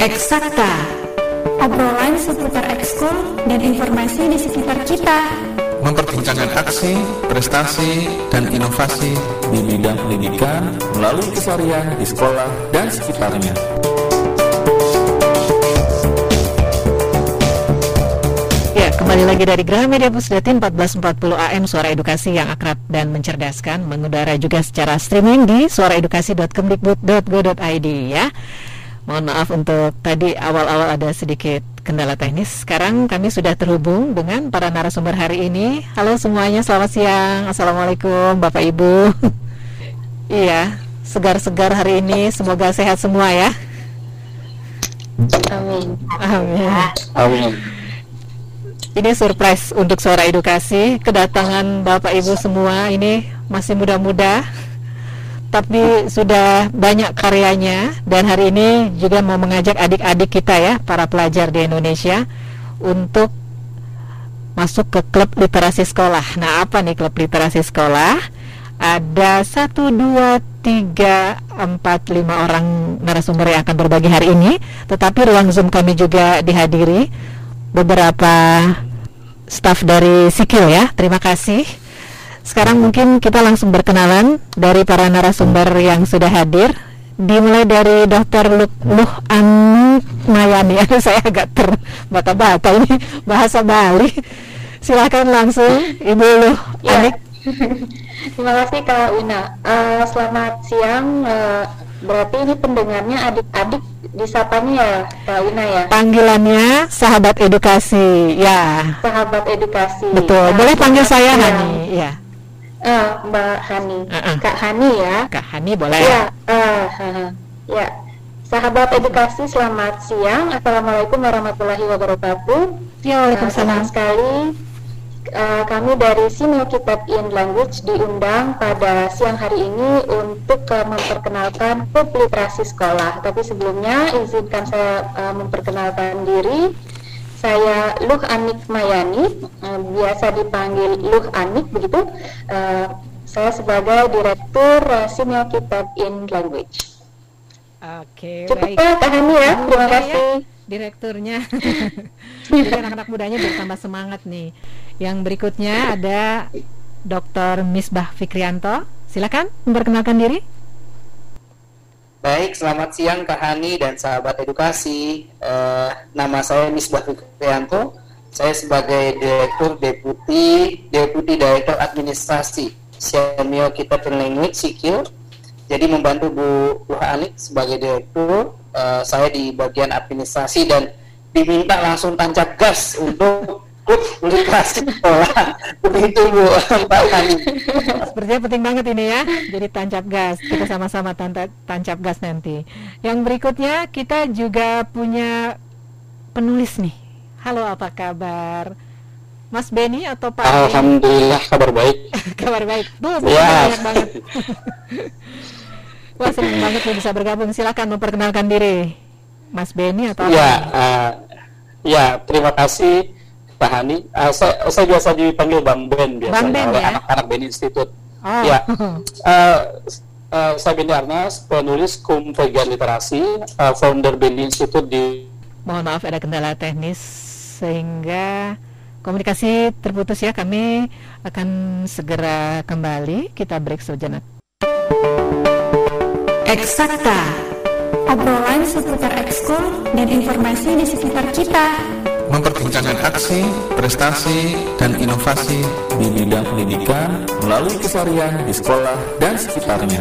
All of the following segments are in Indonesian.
Eksakta Obrolan seputar ekskul dan informasi di sekitar kita Memperbincangkan aksi, prestasi, dan inovasi di bidang pendidikan melalui keseharian di sekolah dan sekitarnya. Ya, kembali lagi dari Gramedia Pusdatin 1440 AM Suara Edukasi yang akrab dan mencerdaskan mengudara juga secara streaming di suaraedukasi.kemdikbud.go.id ya. Mohon maaf untuk tadi awal-awal ada sedikit kendala teknis. Sekarang kami sudah terhubung dengan para narasumber hari ini. Halo semuanya, selamat siang. Assalamualaikum Bapak Ibu. iya, segar-segar hari ini. Semoga sehat semua ya. Amin. Amin. Amin. Ini surprise untuk suara edukasi. Kedatangan Bapak Ibu semua ini masih muda-muda tapi sudah banyak karyanya dan hari ini juga mau mengajak adik-adik kita ya para pelajar di Indonesia untuk masuk ke klub literasi sekolah. Nah apa nih klub literasi sekolah? Ada satu dua tiga empat lima orang narasumber yang akan berbagi hari ini. Tetapi ruang zoom kami juga dihadiri beberapa staf dari Sikil ya. Terima kasih. Sekarang mungkin kita langsung berkenalan dari para narasumber yang sudah hadir. Dimulai dari Dr. Luh, Luh Anu Mayani. Saya agak terbata-bata ini bahasa Bali. Silakan langsung Ibu Luh Ya. Anik. Terima kasih Kak Wina. Eh, selamat siang. Eh, berarti ini pendengarnya adik-adik disapanya ya Kak Wina ya. Panggilannya sahabat edukasi. Ya, Sahabat edukasi. betul. Eh, Boleh panggil saya siang. Hani. Ya, Eh, Mbak Hani. Uh-uh. Kak Hani ya. Kak Hani boleh. Ya. eh, haha. ya. Sahabat edukasi, selamat siang. Assalamualaikum warahmatullahi wabarakatuh. Ya, Eh, senang sekali eh, kami dari Sino Kitab in Language diundang pada siang hari ini untuk eh, memperkenalkan klub literasi sekolah. Tapi sebelumnya izinkan saya eh, memperkenalkan diri. Saya Luh Anik Mayani, eh, biasa dipanggil Luh Anik begitu. Eh, saya sebagai direktur Sino Kitab in Language. Oke, Cukup baik. ya, Hani ya. Oh, Terima kasih. ya, direkturnya. Jadi anak-anak mudanya bertambah semangat nih. Yang berikutnya ada Dr. Misbah Fikrianto. Silakan memperkenalkan diri. Baik, selamat siang Kak Hani dan sahabat edukasi. Eh, nama saya Misbah Fikrianto. Saya sebagai Direktur Deputi Deputi Direktur Administrasi Semio Kitab and Language Sikil. Jadi membantu Bu Luha Anik sebagai Direktur. Eh, saya di bagian administrasi dan diminta langsung tancap gas untuk klub literasi sekolah. Begitu Bu Mbak Hani. Sepertinya penting banget ini ya. Jadi tancap gas. Kita sama-sama tancap gas nanti. Yang berikutnya kita juga punya penulis nih. Halo, apa kabar? Mas Benny atau Pak? Alhamdulillah kabar baik. kabar baik. Tuh, Ya. banyak banget. Wah, senang banget nih bisa bergabung. Silakan memperkenalkan diri. Mas Benny atau apa? Ya, eh, ya terima kasih Pak Hani. Eh, saya, saya biasa dipanggil Bang Ben biasanya Bang Ben, oleh ya? anak-anak Ben Institute. Oh. Ya, Eh, eh, saya Benny Arnas, penulis Kum Vegan Literasi, eh, founder Ben Institute di Mohon maaf ada kendala teknis sehingga komunikasi terputus ya. Kami akan segera kembali. Kita break sejenak. Eksakta Obrolan seputar ekskul dan informasi di sekitar kita memperbincangkan aksi, prestasi, dan inovasi di bidang pendidikan melalui keseharian di sekolah dan sekitarnya.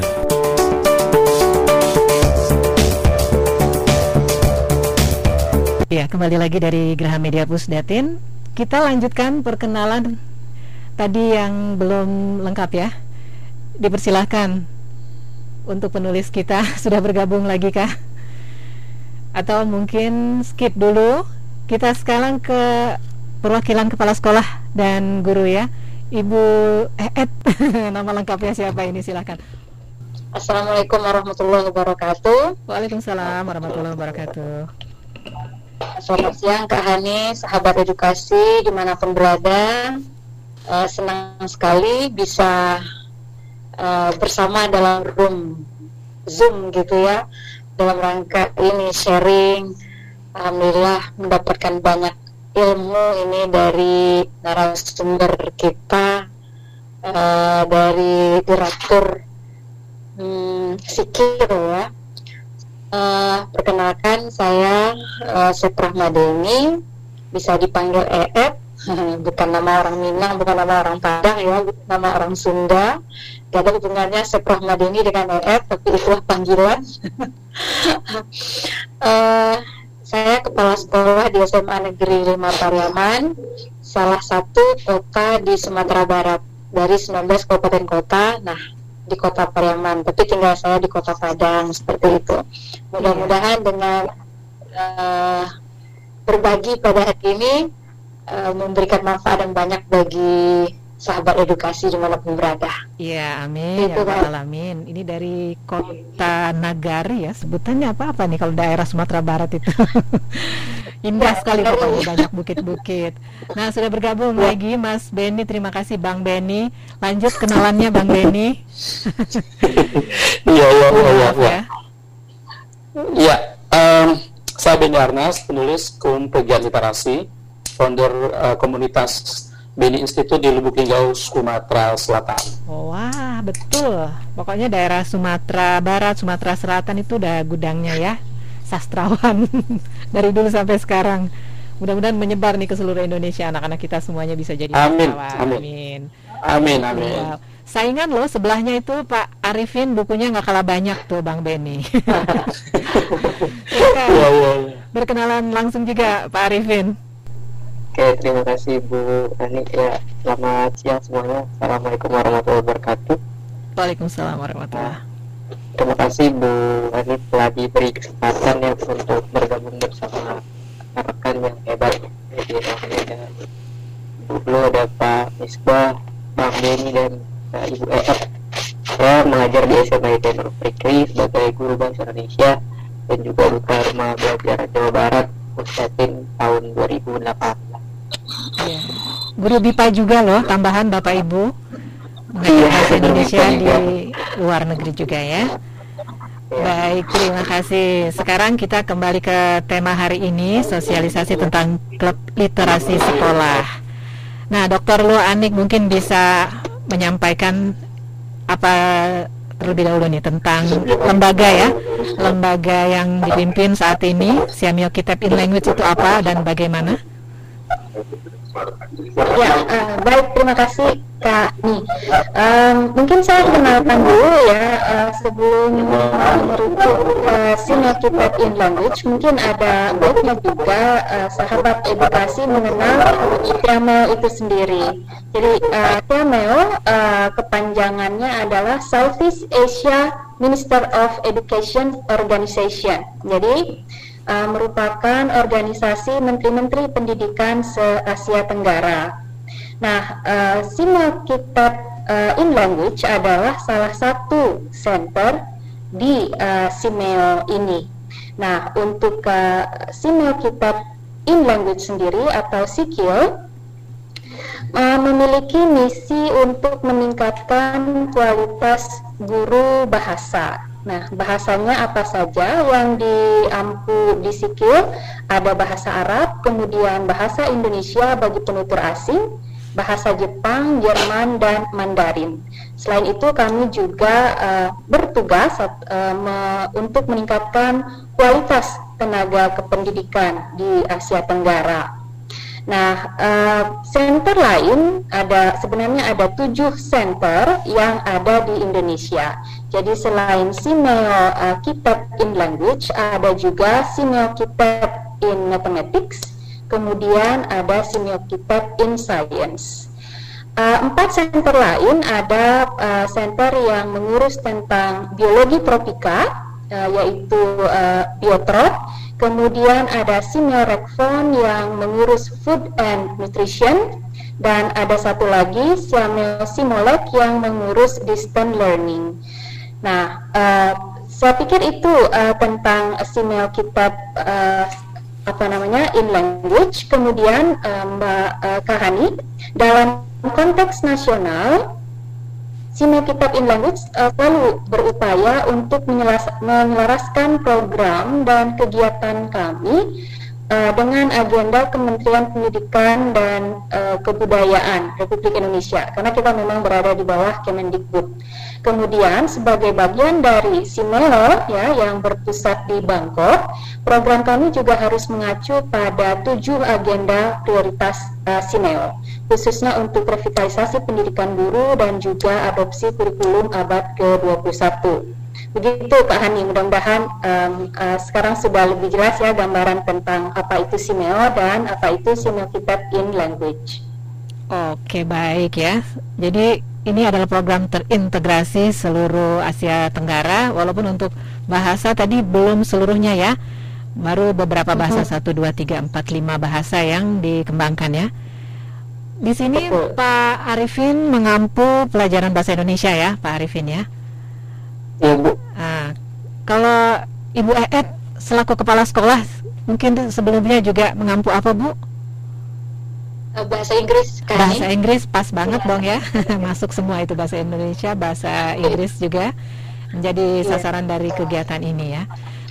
Ya, kembali lagi dari Graha Media Pusdatin. Kita lanjutkan perkenalan tadi yang belum lengkap ya. Dipersilahkan untuk penulis kita sudah bergabung lagi kah? Atau mungkin skip dulu. Kita sekarang ke perwakilan kepala sekolah dan guru ya. Ibu Eet, nama lengkapnya siapa ini silakan. Assalamualaikum warahmatullahi wabarakatuh. Waalaikumsalam warahmatullahi wabarakatuh. Selamat siang Kak Hani, sahabat edukasi di mana pun berada. Eh, senang sekali bisa eh, bersama dalam room Zoom gitu ya, dalam rangka ini sharing alhamdulillah mendapatkan banyak ilmu ini dari narasumber kita uh, dari direktur hmm, Sikir ya. Uh, perkenalkan saya uh, Seprah Madeni, bisa dipanggil EF, bukan nama orang Minang, bukan nama orang Padang ya, nama orang Sunda. Gak ada hubungannya Madeni dengan EF, tapi itulah panggilan. uh, saya kepala sekolah di SMA Negeri 5 Pariaman, salah satu kota di Sumatera Barat dari 19 kabupaten kota. Nah, di kota Pariaman, tapi tinggal saya di kota Padang seperti itu. Mudah-mudahan dengan uh, berbagi pada hari ini uh, memberikan manfaat yang banyak bagi sahabat edukasi di mana pun berada. Iya, amin. Itu ya alamin. Ini dari kota Nagari ya, sebutannya apa-apa nih kalau daerah Sumatera Barat itu. Indah ya, sekali pokoknya banyak bukit-bukit. Nah, sudah bergabung ya. lagi Mas Beni. Terima kasih Bang Beni. Lanjut kenalannya Bang Beni. Iya, iya, iya, iya. Iya, saya Beni Arnas, penulis Kum Pegiat Literasi, founder uh, komunitas Beni Institute di Lubuk Linggau, Sumatera Selatan. Oh, wah, betul. Pokoknya daerah Sumatera Barat, Sumatera Selatan itu udah gudangnya ya, sastrawan dari dulu sampai sekarang. Mudah-mudahan menyebar nih ke seluruh Indonesia, anak-anak kita semuanya bisa jadi amin. sastrawan. Amin. Amin. Amin. Amin. Wow. Saingan loh sebelahnya itu Pak Arifin bukunya nggak kalah banyak tuh Bang Beni. ya, kan? ya. Berkenalan langsung juga Pak Arifin. Oke, terima kasih Bu Ani. Ya, selamat siang semuanya. Assalamualaikum warahmatullahi wabarakatuh. Waalaikumsalam warahmatullahi Terima kasih Bu Ani telah diberi kesempatan ya untuk bergabung bersama rekan yang hebat. Jadi ada Bu Lu, ada Pak Misbah, Bang Beni dan uh, Ibu Ef. Saya mengajar di SMA ITN Fikri sebagai guru bahasa Indonesia dan juga duta rumah belajar Jawa Barat Pusdatin tahun 2008 Ya. Guru BIPA juga loh, tambahan Bapak Ibu mengajar bahasa Indonesia di luar negeri juga ya. Baik, terima kasih. Sekarang kita kembali ke tema hari ini, sosialisasi tentang klub literasi sekolah. Nah, Dokter Lu Anik mungkin bisa menyampaikan apa terlebih dahulu nih tentang lembaga ya, lembaga yang dipimpin saat ini, Siamio Kitab in Language itu apa dan bagaimana? Ya, uh, baik terima kasih Kak Ni. Um, mungkin saya kenalkan dulu ya uh, sebelum merujuk uh, Senior Kitab in Language, mungkin ada baiknya juga uh, sahabat edukasi mengenal TML itu sendiri. Jadi uh, uh, kepanjangannya adalah Southeast Asia Minister of Education Organization. Jadi uh, merupakan organisasi menteri-menteri pendidikan se-Asia Tenggara. Nah, uh, Sima Kitab uh, in Language adalah salah satu center di uh, Simeo ini. Nah, untuk uh, Simeo Kitab in Language sendiri atau SIKIL memiliki misi untuk meningkatkan kualitas guru bahasa Nah, bahasanya apa saja yang diampu di Sikil? Ada bahasa Arab, kemudian bahasa Indonesia bagi penutur asing, bahasa Jepang, Jerman, dan Mandarin. Selain itu, kami juga uh, bertugas uh, me untuk meningkatkan kualitas tenaga kependidikan di Asia Tenggara. Nah, uh, center lain ada sebenarnya ada tujuh center yang ada di Indonesia. Jadi selain Simeo uh, Kitab in Language, ada juga Simeo Kitab in Mathematics, kemudian ada Simeo Kitab in Science. Uh, empat center lain ada uh, center yang mengurus tentang biologi tropika, uh, yaitu uh, biotrop, Kemudian ada Rekfon yang mengurus food and nutrition dan ada satu lagi Siamel Simolek yang mengurus distance learning. Nah, uh, saya pikir itu uh, tentang Simel Kitab uh, apa namanya in language. Kemudian uh, Mbak uh, Kahani dalam konteks nasional Sino Kitab in Language uh, selalu berupaya untuk menyelaraskan program dan kegiatan kami uh, dengan agenda Kementerian Pendidikan dan uh, Kebudayaan Republik Indonesia karena kita memang berada di bawah Kemendikbud. Kemudian sebagai bagian dari Simelo ya yang berpusat di Bangkok, program kami juga harus mengacu pada tujuh agenda prioritas uh, Simeo, khususnya untuk revitalisasi pendidikan guru dan juga adopsi kurikulum abad ke-21. Begitu Pak Hani, mudah-mudahan um, uh, sekarang sudah lebih jelas ya gambaran tentang apa itu Simeo dan apa itu Kitab in Language. Oke, baik ya. Jadi ini adalah program terintegrasi seluruh Asia Tenggara walaupun untuk bahasa tadi belum seluruhnya ya. Baru beberapa bahasa satu dua tiga empat lima bahasa yang dikembangkan ya. Di sini Pak Arifin mengampu pelajaran bahasa Indonesia ya, Pak Arifin ya. Ya, Bu. Nah, kalau Ibu Eet selaku kepala sekolah mungkin sebelumnya juga mengampu apa, Bu? Eh, bahasa Inggris kan bahasa Inggris pas banget ya. dong ya. Masuk semua itu bahasa Indonesia bahasa Inggris juga. Menjadi ya. sasaran dari kegiatan ini ya.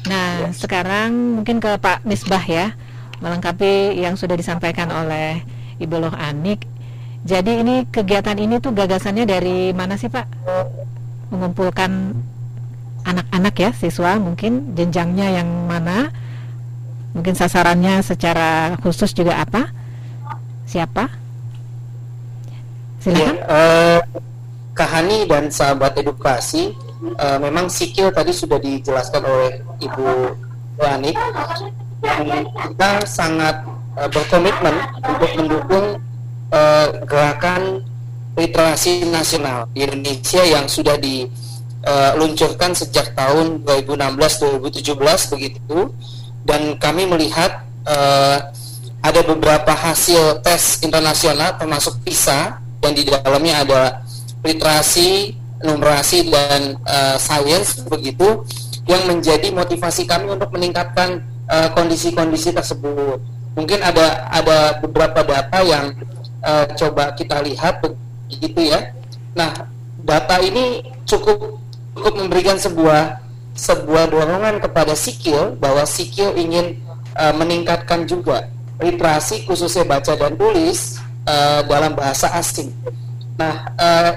Nah ya. sekarang mungkin ke Pak Misbah ya. Melengkapi yang sudah disampaikan oleh Ibu Loh Anik. Jadi ini kegiatan ini tuh gagasannya dari mana sih Pak? Mengumpulkan anak-anak ya siswa mungkin jenjangnya yang mana? Mungkin sasarannya secara khusus juga apa siapa? Silakan. ya, uh, Kahani dan sahabat edukasi uh, memang sikil tadi sudah dijelaskan oleh Ibu Wani kita sangat uh, berkomitmen untuk mendukung uh, gerakan literasi nasional di Indonesia yang sudah di uh, luncurkan sejak tahun 2016-2017 begitu. Dan kami melihat uh, ada beberapa hasil tes internasional termasuk PISA dan di dalamnya ada literasi, numerasi dan uh, sains begitu yang menjadi motivasi kami untuk meningkatkan kondisi-kondisi uh, tersebut. Mungkin ada ada beberapa data yang uh, coba kita lihat begitu ya. Nah, data ini cukup cukup memberikan sebuah sebuah dorongan kepada Sikil bahwa Sikil ingin uh, meningkatkan juga literasi khususnya baca dan tulis uh, dalam bahasa asing. Nah,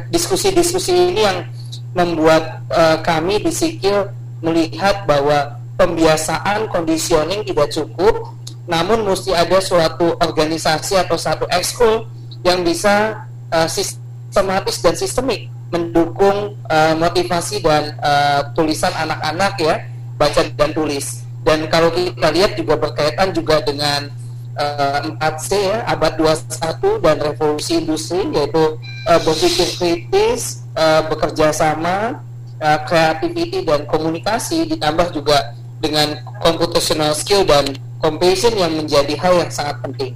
diskusi-diskusi uh, ini yang membuat uh, kami di Sikil melihat bahwa pembiasaan conditioning tidak cukup, namun mesti ada suatu organisasi atau satu ekskul yang bisa uh, sistematis dan sistemik mendukung uh, motivasi dan uh, tulisan anak-anak ya baca dan tulis dan kalau kita lihat juga berkaitan juga dengan uh, 4C ya abad 21 dan revolusi industri yaitu uh, berpikir kritis uh, bekerja sama uh, creativity dan komunikasi ditambah juga dengan computational skill dan compassion yang menjadi hal yang sangat penting.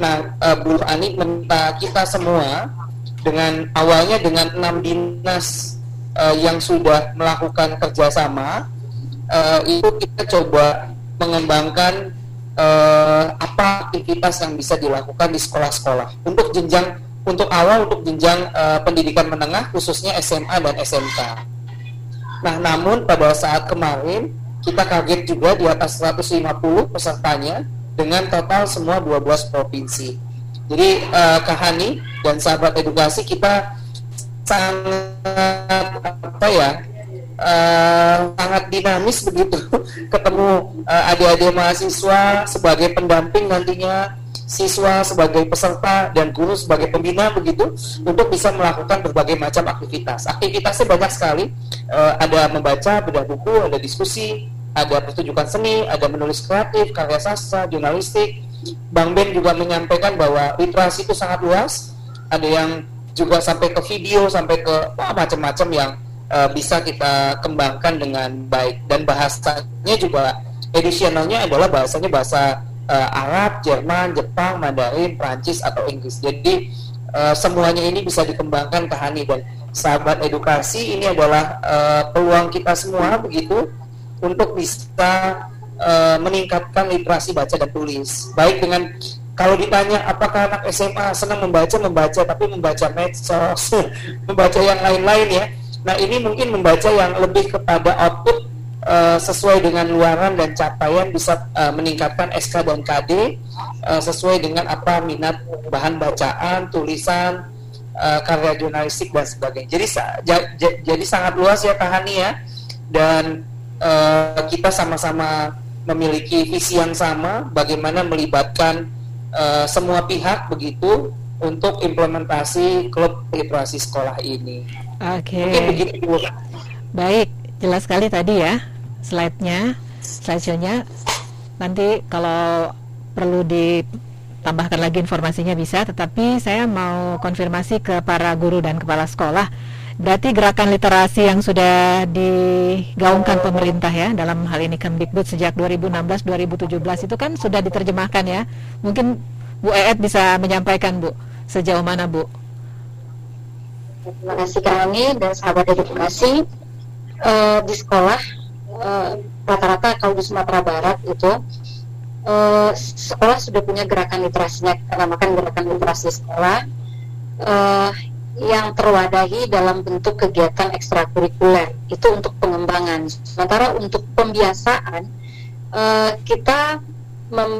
Nah, uh, Bu Ani minta kita semua dengan awalnya dengan enam dinas uh, yang sudah melakukan kerjasama uh, itu kita coba mengembangkan uh, apa aktivitas yang bisa dilakukan di sekolah-sekolah untuk jenjang untuk awal untuk jenjang uh, pendidikan menengah khususnya SMA dan SMK. Nah, namun pada saat kemarin kita kaget juga di atas 150 pesertanya dengan total semua 12 provinsi. Jadi uh, Kahani dan sahabat edukasi kita sangat apa ya uh, sangat dinamis begitu ketemu uh, adik-adik mahasiswa sebagai pendamping nantinya siswa sebagai peserta dan guru sebagai pembina begitu untuk bisa melakukan berbagai macam aktivitas. Aktivitasnya banyak sekali. Uh, ada membaca, bedah buku, ada diskusi, ada pertunjukan seni, ada menulis kreatif, karya sastra, jurnalistik, Bang Ben juga menyampaikan bahwa literasi itu sangat luas. Ada yang juga sampai ke video, sampai ke macam-macam yang uh, bisa kita kembangkan dengan baik. Dan bahasanya juga edisionalnya adalah bahasanya bahasa uh, Arab, Jerman, Jepang, Mandarin, Prancis atau Inggris. Jadi uh, semuanya ini bisa dikembangkan ke Hani dan sahabat edukasi ini adalah uh, peluang kita semua begitu untuk bisa uh, meningkatkan literasi baca dan tulis. Baik dengan kalau ditanya apakah anak SMA senang membaca membaca tapi membaca medsos, membaca yang lain-lain ya. Nah, ini mungkin membaca yang lebih kepada output uh, sesuai dengan luaran dan capaian bisa uh, meningkatkan SK dan KD uh, sesuai dengan apa minat bahan bacaan, tulisan, uh, karya jurnalistik dan sebagainya. Jadi ja, ja, jadi sangat luas ya Kahani ya dan uh, kita sama-sama memiliki visi yang sama bagaimana melibatkan uh, semua pihak begitu untuk implementasi klub literasi sekolah ini. Oke. Okay. Baik, jelas sekali tadi ya slide-nya, slideshow-nya. Nanti kalau perlu ditambahkan lagi informasinya bisa, tetapi saya mau konfirmasi ke para guru dan kepala sekolah Berarti gerakan literasi yang sudah digaungkan pemerintah ya dalam hal ini Kemdikbud sejak 2016-2017 itu kan sudah diterjemahkan ya. Mungkin Bu Eet bisa menyampaikan Bu sejauh mana Bu? Terima kasih kami dan sahabat edukasi uh, di sekolah eh, rata-rata kalau di Sumatera Barat itu uh, sekolah sudah punya gerakan literasinya namakan gerakan literasi sekolah uh, yang terwadahi dalam bentuk kegiatan ekstrakurikuler itu untuk pengembangan. Sementara untuk pembiasaan uh, kita mem,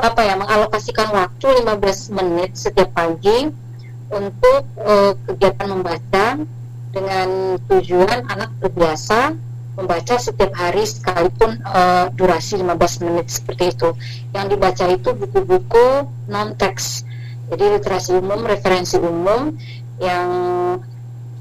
apa ya mengalokasikan waktu 15 menit setiap pagi untuk uh, kegiatan membaca dengan tujuan anak terbiasa membaca setiap hari sekalipun uh, durasi 15 menit seperti itu. Yang dibaca itu buku-buku non teks. Jadi literasi umum, referensi umum yang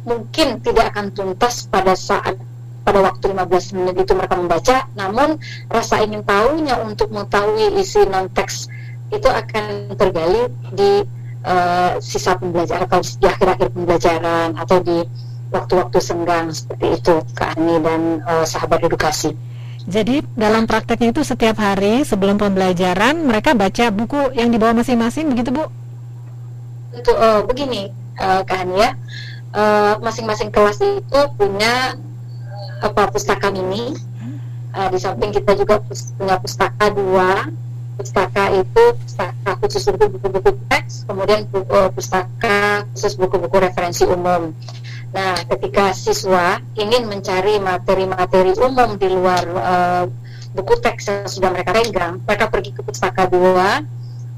mungkin tidak akan tuntas pada saat pada waktu 15 menit itu mereka membaca namun rasa ingin tahunya untuk mengetahui isi non teks itu akan tergali di uh, sisa pembelajaran atau di akhir-akhir pembelajaran atau di waktu-waktu senggang seperti itu Kak Ani dan uh, sahabat edukasi. Jadi dalam prakteknya itu setiap hari sebelum pembelajaran mereka baca buku yang dibawa masing-masing begitu Bu? Untuk uh, begini uh, kan ya uh, masing-masing kelas itu punya apa pustaka mini uh, di samping kita juga punya pustaka dua pustaka itu pustaka khusus untuk buku-buku teks kemudian buku, uh, pustaka khusus buku-buku referensi umum nah ketika siswa ingin mencari materi-materi umum di luar uh, buku teks yang sudah mereka pegang mereka pergi ke pustaka dua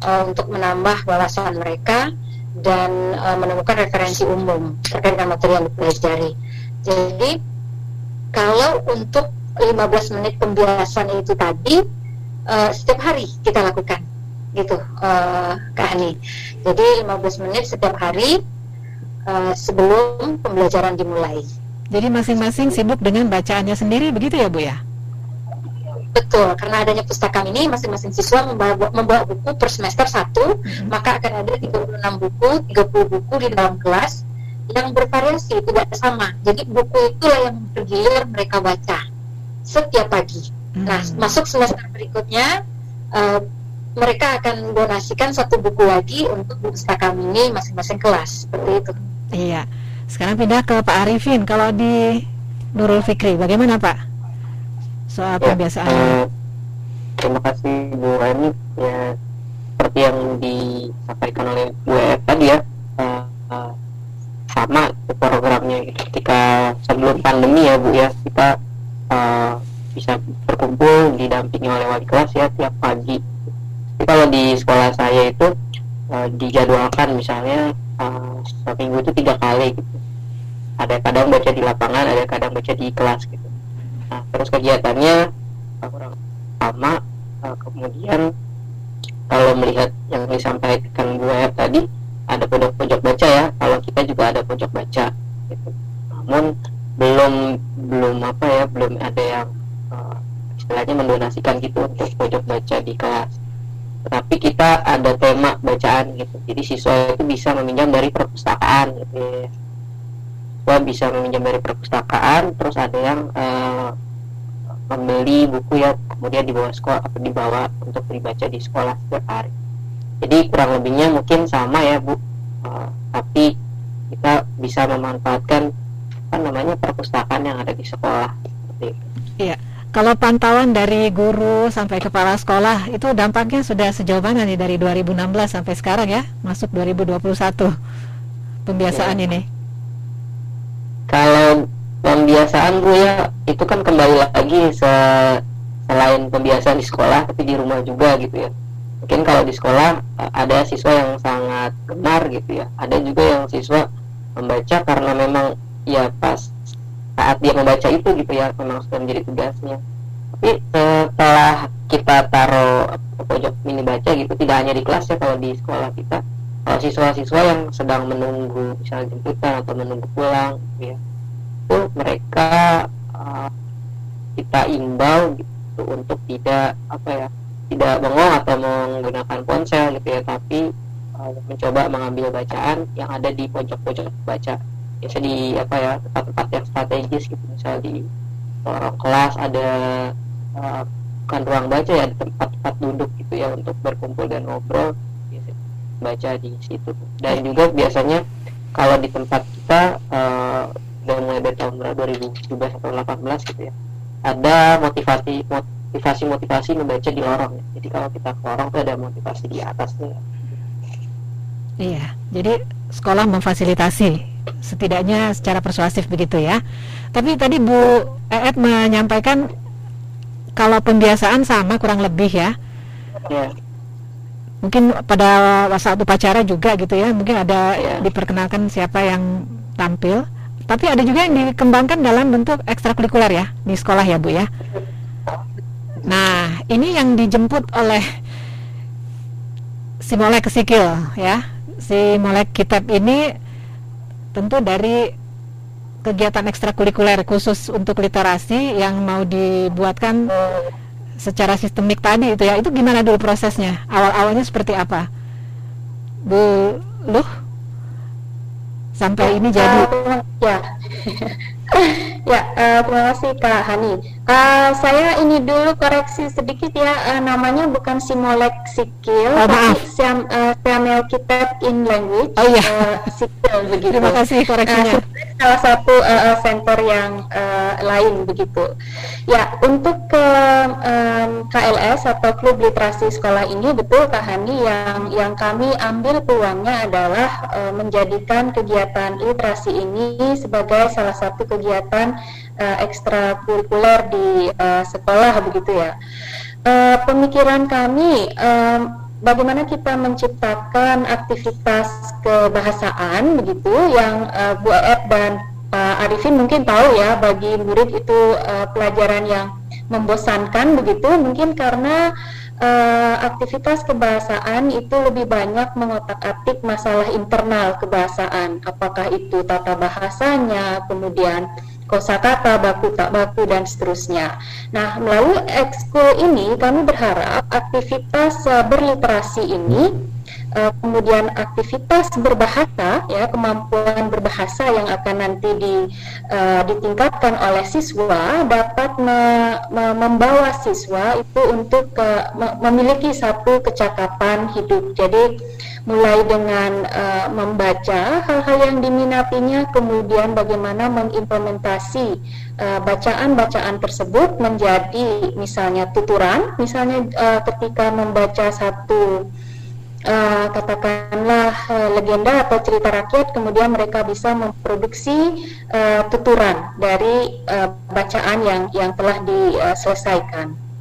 uh, untuk menambah wawasan mereka dan uh, menemukan referensi umum terkait dengan materi yang dipelajari. Jadi kalau untuk 15 menit pembiasan itu tadi uh, setiap hari kita lakukan gitu uh, Kak Hani. Jadi 15 menit setiap hari uh, sebelum pembelajaran dimulai. Jadi masing-masing sibuk dengan bacaannya sendiri begitu ya Bu ya? Betul, karena adanya pustaka ini masing-masing siswa membawa, membawa buku per semester satu, hmm. maka akan ada 36 buku, 30 buku di dalam kelas yang bervariasi, tidak sama. Jadi buku itulah yang bergilir mereka baca setiap pagi. Hmm. Nah, masuk semester berikutnya uh, mereka akan donasikan satu buku lagi untuk pustaka mini masing-masing kelas, seperti itu. Iya. Sekarang pindah ke Pak Arifin. Kalau di Nurul Fikri, bagaimana Pak? soal ya, pembiasaan. Uh, terima kasih Bu Rani ya seperti yang disampaikan oleh Bu Ef tadi ya uh, uh, sama programnya ketika sebelum pandemi ya Bu ya kita uh, bisa berkumpul didampingi oleh wali kelas ya tiap pagi. Tapi kalau di sekolah saya itu uh, dijadwalkan misalnya uh, seminggu itu tiga kali gitu. Ada kadang baca di lapangan, ada kadang baca di kelas gitu nah terus kegiatannya kurang sama uh, kemudian kalau melihat yang disampaikan Bu Er tadi ada pojok-pojok baca ya kalau kita juga ada pojok baca gitu. namun belum belum apa ya belum ada yang uh, istilahnya mendonasikan gitu untuk pojok baca di kelas. Tapi kita ada tema bacaan gitu. Jadi siswa itu bisa meminjam dari perpustakaan gitu ya. Siswa bisa meminjam dari perpustakaan terus ada yang uh, membeli buku ya kemudian dibawa sekolah atau dibawa untuk dibaca di sekolah setiap hari. Jadi kurang lebihnya mungkin sama ya bu. Uh, tapi kita bisa memanfaatkan apa namanya perpustakaan yang ada di sekolah. Seperti itu. Iya. Kalau pantauan dari guru sampai kepala sekolah itu dampaknya sudah sejauh mana nih dari 2016 sampai sekarang ya masuk 2021 pembiasaan ya. ini? Kalau pembiasaan bu ya itu kan kembali lagi se selain pembiasaan di sekolah tapi di rumah juga gitu ya mungkin kalau di sekolah eh, ada siswa yang sangat gemar gitu ya ada juga yang siswa membaca karena memang ya pas saat dia membaca itu gitu ya memang sudah menjadi tugasnya. Tapi setelah kita taruh pojok mini baca gitu tidak hanya di kelas ya kalau di sekolah kita kalau siswa-siswa yang sedang menunggu misalnya jemputan atau menunggu pulang gitu ya itu mereka uh, kita imbau gitu untuk tidak apa ya tidak bengong atau menggunakan ponsel gitu ya tapi uh, mencoba mengambil bacaan yang ada di pojok-pojok baca biasa di apa ya tempat-tempat yang strategis gitu. Misalnya di lorong kelas ada uh, bukan ruang baca ya tempat-tempat duduk gitu ya untuk berkumpul dan ngobrol. Baca di situ. Dan juga biasanya kalau di tempat kita uh, udah mulai dari tahun 2017 atau 2018 gitu ya. Ada motivasi motivasi motivasi membaca di lorong. Ya. jadi kalau kita ke lorong tuh ada motivasi di atasnya iya. Jadi sekolah memfasilitasi setidaknya secara persuasif begitu ya tapi tadi Bu Eet menyampaikan kalau pembiasaan sama kurang lebih ya ya mungkin pada saat upacara juga gitu ya mungkin ada ya. diperkenalkan siapa yang tampil tapi ada juga yang dikembangkan dalam bentuk ekstrakurikuler ya di sekolah ya Bu ya. Nah, ini yang dijemput oleh si Molek Sikil ya. Si Molek Kitab ini tentu dari kegiatan ekstrakurikuler khusus untuk literasi yang mau dibuatkan secara sistemik tadi itu ya. Itu gimana dulu prosesnya? Awal-awalnya seperti apa? Bu Luh? sampai ini jadi ya ya uh, terima kasih Kak Hani uh, saya ini dulu koreksi sedikit ya uh, namanya bukan Simolek Sikil oh, tapi Siam, uh, Siamel Kitab in Language oh, iya. uh, Sikil begitu. Terima kasih koreksinya. Uh, salah satu uh, center yang uh, lain begitu. Ya untuk ke um, KLS atau Klub Literasi Sekolah ini betul Kak Hani yang yang kami ambil peluangnya adalah uh, menjadikan kegiatan literasi ini sebagai salah satu kegiatan uh, ekstrakurikuler di uh, sekolah begitu ya. Uh, pemikiran kami um, bagaimana kita menciptakan aktivitas kebahasaan begitu yang uh, Bu Ed dan Pak Arifin mungkin tahu ya bagi murid itu uh, pelajaran yang membosankan begitu mungkin karena uh, aktivitas kebahasaan itu lebih banyak mengotak-atik masalah internal kebahasaan apakah itu tata bahasanya kemudian kosakata, baku tak baku dan seterusnya. Nah, melalui ekskul ini kami berharap aktivitas uh, berliterasi ini uh, kemudian aktivitas berbahasa ya kemampuan berbahasa yang akan nanti di, uh, ditingkatkan oleh siswa dapat me, me, membawa siswa itu untuk uh, memiliki satu kecakapan hidup. Jadi mulai dengan uh, membaca hal-hal yang diminatinya, kemudian bagaimana mengimplementasi eh, bacaan-bacaan uh, tersebut menjadi misalnya tuturan, misalnya uh, ketika membaca satu uh, katakanlah uh, legenda atau cerita rakyat, kemudian mereka bisa memproduksi uh, tuturan dari uh, bacaan yang yang telah diselesaikan.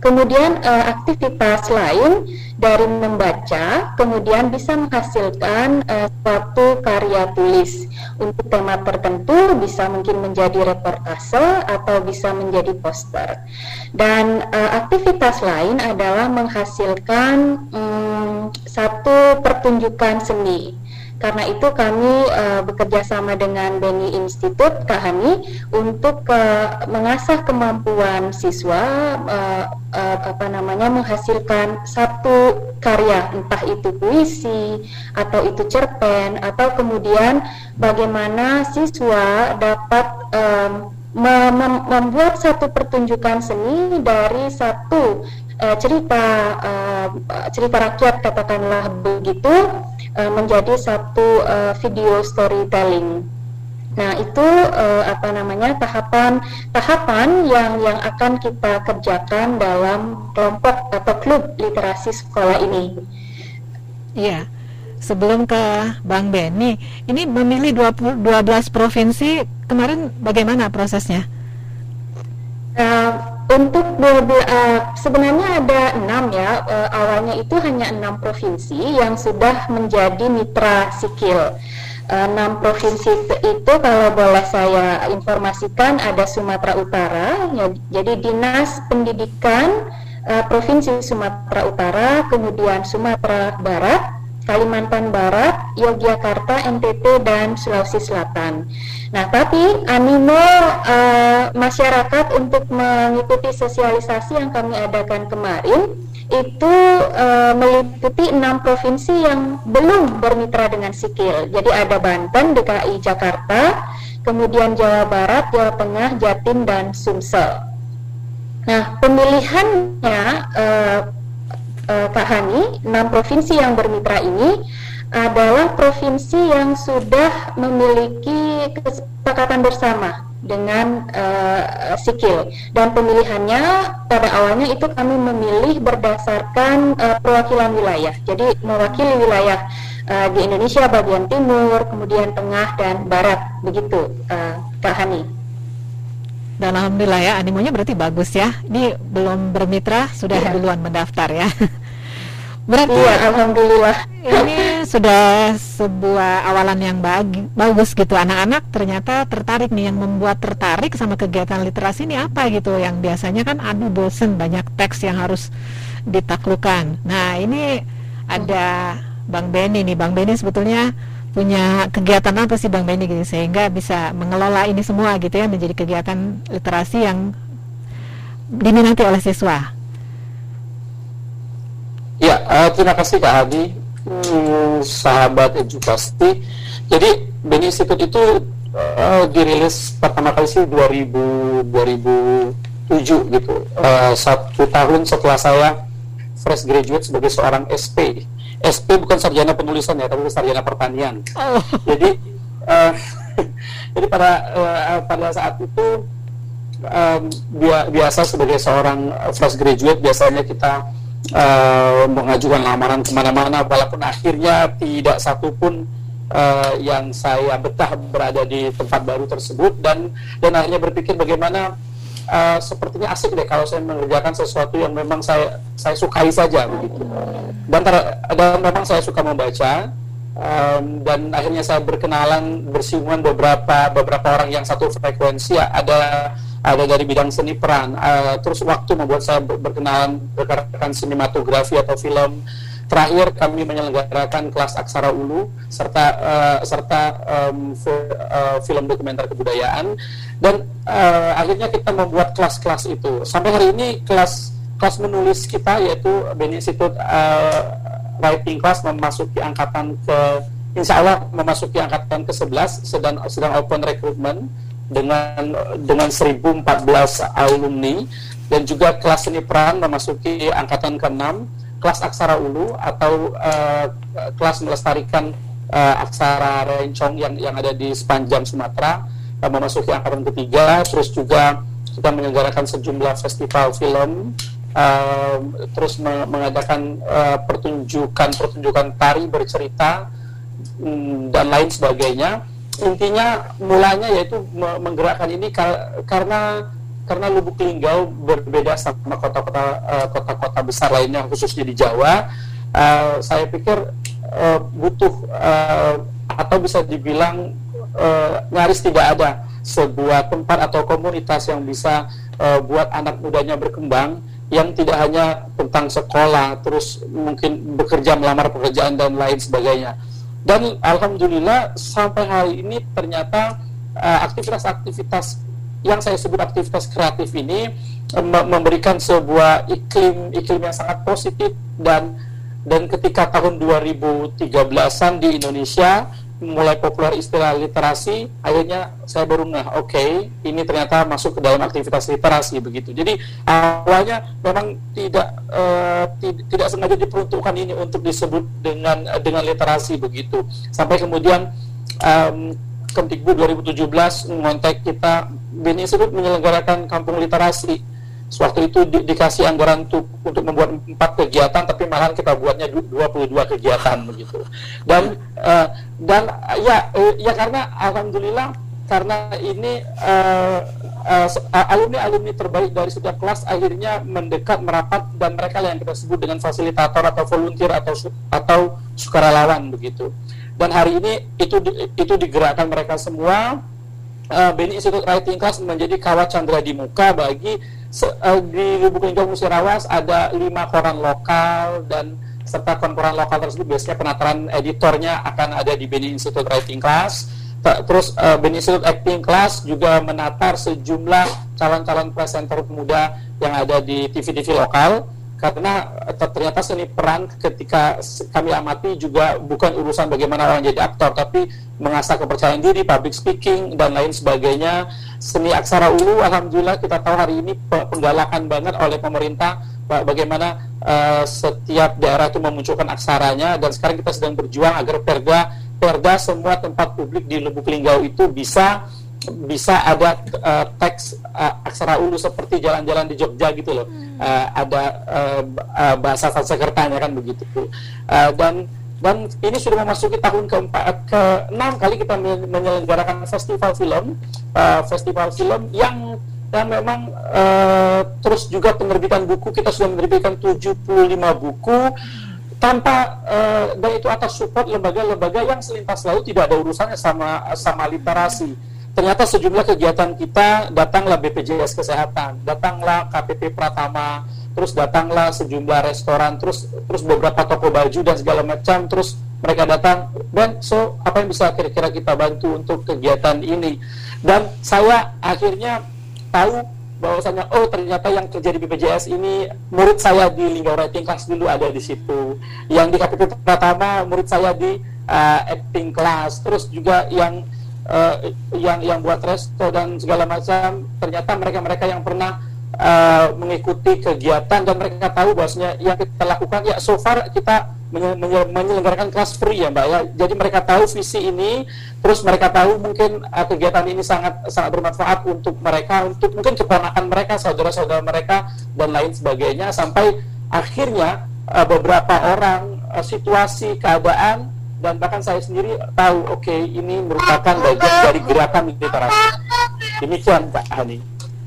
Kemudian uh, aktivitas lain dari membaca, kemudian bisa menghasilkan uh, suatu karya tulis untuk tema tertentu, bisa mungkin menjadi reportase atau bisa menjadi poster. Dan uh, aktivitas lain adalah menghasilkan um, satu pertunjukan seni karena itu kami uh, bekerja sama dengan Beni Institute Hani untuk uh, mengasah kemampuan siswa uh, uh, apa namanya menghasilkan satu karya entah itu puisi atau itu cerpen atau kemudian bagaimana siswa dapat um, mem membuat satu pertunjukan seni dari satu cerita cerita rakyat katakanlah begitu uh, menjadi satu uh, video storytelling. Nah, itu uh, apa namanya tahapan tahapan yang yang akan kita kerjakan dalam kelompok atau klub literasi sekolah ini. Iya. sebelum ke Bang Beni, ini memilih 20, 12 provinsi kemarin bagaimana prosesnya? Uh, untuk uh, sebenarnya ada enam ya. Uh, awalnya itu hanya enam provinsi yang sudah menjadi mitra sikil. Enam provinsi itu kalau boleh saya informasikan ada Sumatera Utara ya, jadi dinas pendidikan uh, provinsi Sumatera Utara kemudian Sumatera Barat Kalimantan Barat, Yogyakarta, NTT, dan Sulawesi Selatan. Nah, tapi animo uh, masyarakat untuk mengikuti sosialisasi yang kami adakan kemarin itu uh, meliputi enam provinsi yang belum bermitra dengan Sikil. Jadi ada Banten, DKI Jakarta, kemudian Jawa Barat, Jawa Tengah, Jatim, dan Sumsel. Nah, pemilihannya uh, uh, Kak Hani, enam provinsi yang bermitra ini adalah provinsi yang sudah memiliki kesepakatan bersama dengan uh, sikil. Dan pemilihannya pada awalnya itu kami memilih berdasarkan uh, perwakilan wilayah. Jadi mewakili wilayah uh, di Indonesia bagian timur kemudian tengah dan barat. Begitu uh, Kak Hani. Dan alhamdulillah ya animonya berarti bagus ya. Ini belum bermitra sudah ya. duluan mendaftar ya Berarti ya, alhamdulillah. Ini sudah sebuah awalan yang bagi, bagus gitu. Anak-anak ternyata tertarik nih yang membuat tertarik sama kegiatan literasi ini apa gitu yang biasanya kan aduh bosen banyak teks yang harus ditaklukkan. Nah, ini ada Bang Beni nih. Bang Beni sebetulnya punya kegiatan apa sih Bang Beni gitu sehingga bisa mengelola ini semua gitu ya menjadi kegiatan literasi yang diminati oleh siswa. Ya, uh, terima kasih Kak Hadi, hmm, sahabat edukasi. Jadi Beni Institute itu uh, dirilis pertama kali sih 2000 2007 gitu. Uh, satu tahun setelah saya fresh graduate sebagai seorang SP. SP bukan sarjana penulisan ya, tapi sarjana pertanian. Oh. Jadi uh, jadi pada uh, pada saat itu um, biasa sebagai seorang fresh graduate biasanya kita uh, mengajukan lamaran ke mana-mana walaupun akhirnya tidak satupun uh, yang saya betah berada di tempat baru tersebut. Dan dan akhirnya berpikir bagaimana uh, sepertinya asik deh kalau saya mengerjakan sesuatu yang memang saya saya sukai saja begitu. Dan, ter, dan memang saya suka membaca um, dan akhirnya saya berkenalan bersinggungan beberapa beberapa orang yang satu frekuensi ada ada dari bidang seni peran. Uh, terus waktu membuat saya berkenalan rekan sinematografi atau film. Terakhir kami menyelenggarakan kelas aksara ulu serta uh, serta um, uh, film dokumenter kebudayaan. Dan uh, akhirnya kita membuat kelas-kelas itu. Sampai hari ini kelas kelas menulis kita yaitu Beni Institute uh, Writing Class memasuki angkatan ke Insya Allah memasuki angkatan ke-11 sedang sedang open recruitment dengan dengan 1014 alumni dan juga kelas seni peran memasuki angkatan ke-6 kelas aksara ulu atau uh, kelas melestarikan uh, aksara rencong yang yang ada di sepanjang Sumatera uh, memasuki angkatan ketiga terus juga kita menyelenggarakan sejumlah festival film uh, terus mengadakan uh, pertunjukan pertunjukan tari bercerita um, dan lain sebagainya intinya mulanya yaitu menggerakkan ini karena karena Lubuk Linggau berbeda sama kota-kota uh, kota-kota besar lainnya khususnya di Jawa. Uh, saya pikir uh, butuh uh, atau bisa dibilang uh, nyaris tidak ada sebuah tempat atau komunitas yang bisa buat anak mudanya berkembang yang tidak hanya tentang sekolah terus mungkin bekerja melamar pekerjaan dan lain sebagainya dan alhamdulillah sampai hari ini ternyata eh, aktivitas-aktivitas yang saya sebut aktivitas kreatif ini uh, memberikan sebuah iklim iklim yang sangat positif dan dan ketika tahun 2013-an di Indonesia mulai populer istilah literasi, akhirnya saya baru ngeh, oke, okay, ini ternyata masuk ke dalam aktivitas literasi begitu. Jadi awalnya memang tidak uh, tidak sengaja diperuntukkan ini untuk disebut dengan dengan literasi begitu. Sampai kemudian um, Kemdikbud 2017 mengontak kita, Bini Institute menyelenggarakan kampung literasi Waktu itu di, dikasih anggaran untuk untuk membuat empat kegiatan, tapi malahan kita buatnya 22 kegiatan begitu. Dan uh, dan ya uh, ya karena alhamdulillah karena ini uh, uh, alumni alumni terbaik dari setiap kelas akhirnya mendekat merapat dan mereka yang kita sebut dengan fasilitator atau volunteer atau atau sukarelawan begitu. Dan hari ini itu itu digerakkan mereka semua. Uh, Beni Institute Writing Class menjadi kawat chandra di muka bagi di Lubuk Linggau Musirawas ada lima koran lokal dan serta koran lokal tersebut biasanya penataran editornya akan ada di Beni Institute Writing Class. Terus uh, Beni Institute Acting Class juga menatar sejumlah calon-calon presenter pemuda yang ada di TV-TV lokal karena ternyata seni peran ketika kami amati juga bukan urusan bagaimana orang jadi aktor tapi mengasah kepercayaan diri, public speaking dan lain sebagainya. Seni aksara ulu alhamdulillah kita tahu hari ini penggalakan banget oleh pemerintah bagaimana uh, setiap daerah itu memunculkan aksaranya dan sekarang kita sedang berjuang agar perda perda semua tempat publik di Lubuk Linggau itu bisa bisa ada uh, teks uh, aksara ulu seperti jalan-jalan di Jogja gitu loh. Hmm. uh, ada uh, uh, bahasa Sanskertanya kan begitu. Uh, dan dan ini sudah memasuki tahun keempat ke enam kali kita menyelenggarakan festival film uh, festival film yang yang memang uh, terus juga penerbitan buku. Kita sudah menerbitkan 75 buku tanpa uh, dan itu atas support lembaga-lembaga yang selintas laut tidak ada urusannya sama sama literasi ternyata sejumlah kegiatan kita datanglah BPJS Kesehatan, datanglah KPP Pratama, terus datanglah sejumlah restoran, terus terus beberapa toko baju dan segala macam, terus mereka datang. Dan so apa yang bisa kira-kira kita bantu untuk kegiatan ini? Dan saya akhirnya tahu bahwasanya oh ternyata yang kerja di BPJS ini murid saya di Linggau Writing Class dulu ada di situ. Yang di KPP Pratama murid saya di uh, acting class. Terus juga yang uh, yang yang buat resto dan segala macam ternyata mereka-mereka yang pernah uh, mengikuti kegiatan dan mereka tahu bahwasanya yang kita lakukan ya so far kita menyelenggarakan kelas free ya mbak ya. Jadi mereka tahu visi ini terus mereka tahu mungkin uh, kegiatan ini sangat sangat bermanfaat untuk mereka untuk mungkin keponakan mereka saudara-saudara mereka dan lain sebagainya. Sampai akhirnya uh, beberapa orang uh, situasi keadaan dan bahkan saya sendiri tahu oke okay, ini merupakan bagian dari gerakan literasi demikian Pak Hani.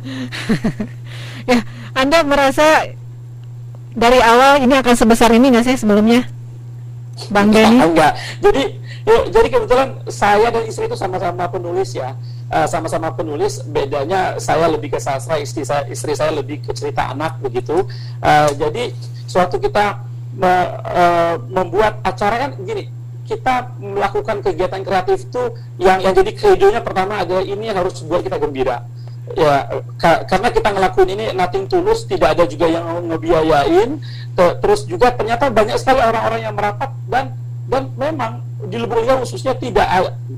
Ya Anda merasa dari awal ini akan sebesar ini nggak sih sebelumnya? Bang Denny enggak. Jadi yuk, jadi kebetulan saya dan istri itu sama-sama penulis ya. Eh, sama-sama uh, penulis bedanya saya lebih ke sastra istri saya istri saya lebih ke cerita anak begitu. Uh, jadi suatu kita me, uh, membuat acara kan gini kita melakukan kegiatan kreatif itu yang yang jadi kredonya pertama adalah ini harus buat kita gembira. Ya ka karena kita ngelakuin ini nothing tulus tidak ada juga yang ngebiayain. Terus juga ternyata banyak sekali orang-orang yang merapat dan dan memang di Lubulingga khususnya tidak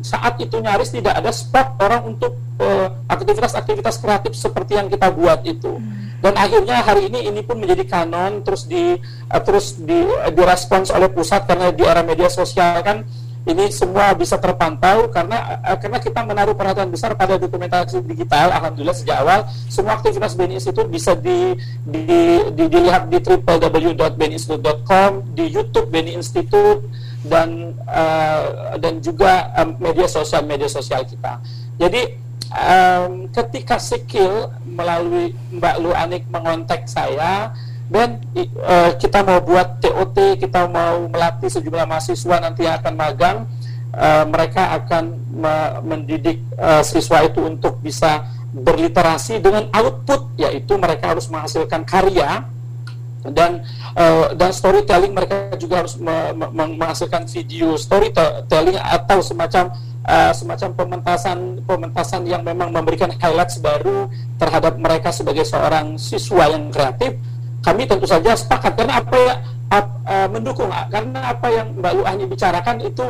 saat itu nyaris tidak ada spot orang untuk eh, aktivitas-aktivitas uh, kreatif seperti yang kita buat itu. Hmm dan akhirnya hari ini ini pun menjadi kanon terus di uh, terus di uh, direspons oleh pusat karena di era media sosial kan ini semua bisa terpantau karena uh, karena kita menaruh perhatian besar pada dokumentasi digital alhamdulillah sejak awal semua aktivitas BNI Institute bisa di, di, di dilihat di www.beninstitute.com di YouTube BNI Institute dan uh, dan juga um, media sosial media sosial kita. Jadi um, ketika Sikil melalui Mbak Lu Anik mengontak saya dan uh, kita mau buat TOT, kita mau melatih sejumlah mahasiswa nanti yang akan magang, uh, mereka akan me mendidik uh, siswa itu untuk bisa berliterasi dengan output, yaitu mereka harus menghasilkan karya dan uh, dan storytelling mereka juga harus me me menghasilkan video storytelling atau semacam uh, semacam pementasan pementasan yang memang memberikan highlights baru terhadap mereka sebagai seorang siswa yang kreatif. Kami tentu saja sepakat karena apa ya ap, uh, mendukung karena apa yang Mbak Lu hanya bicarakan itu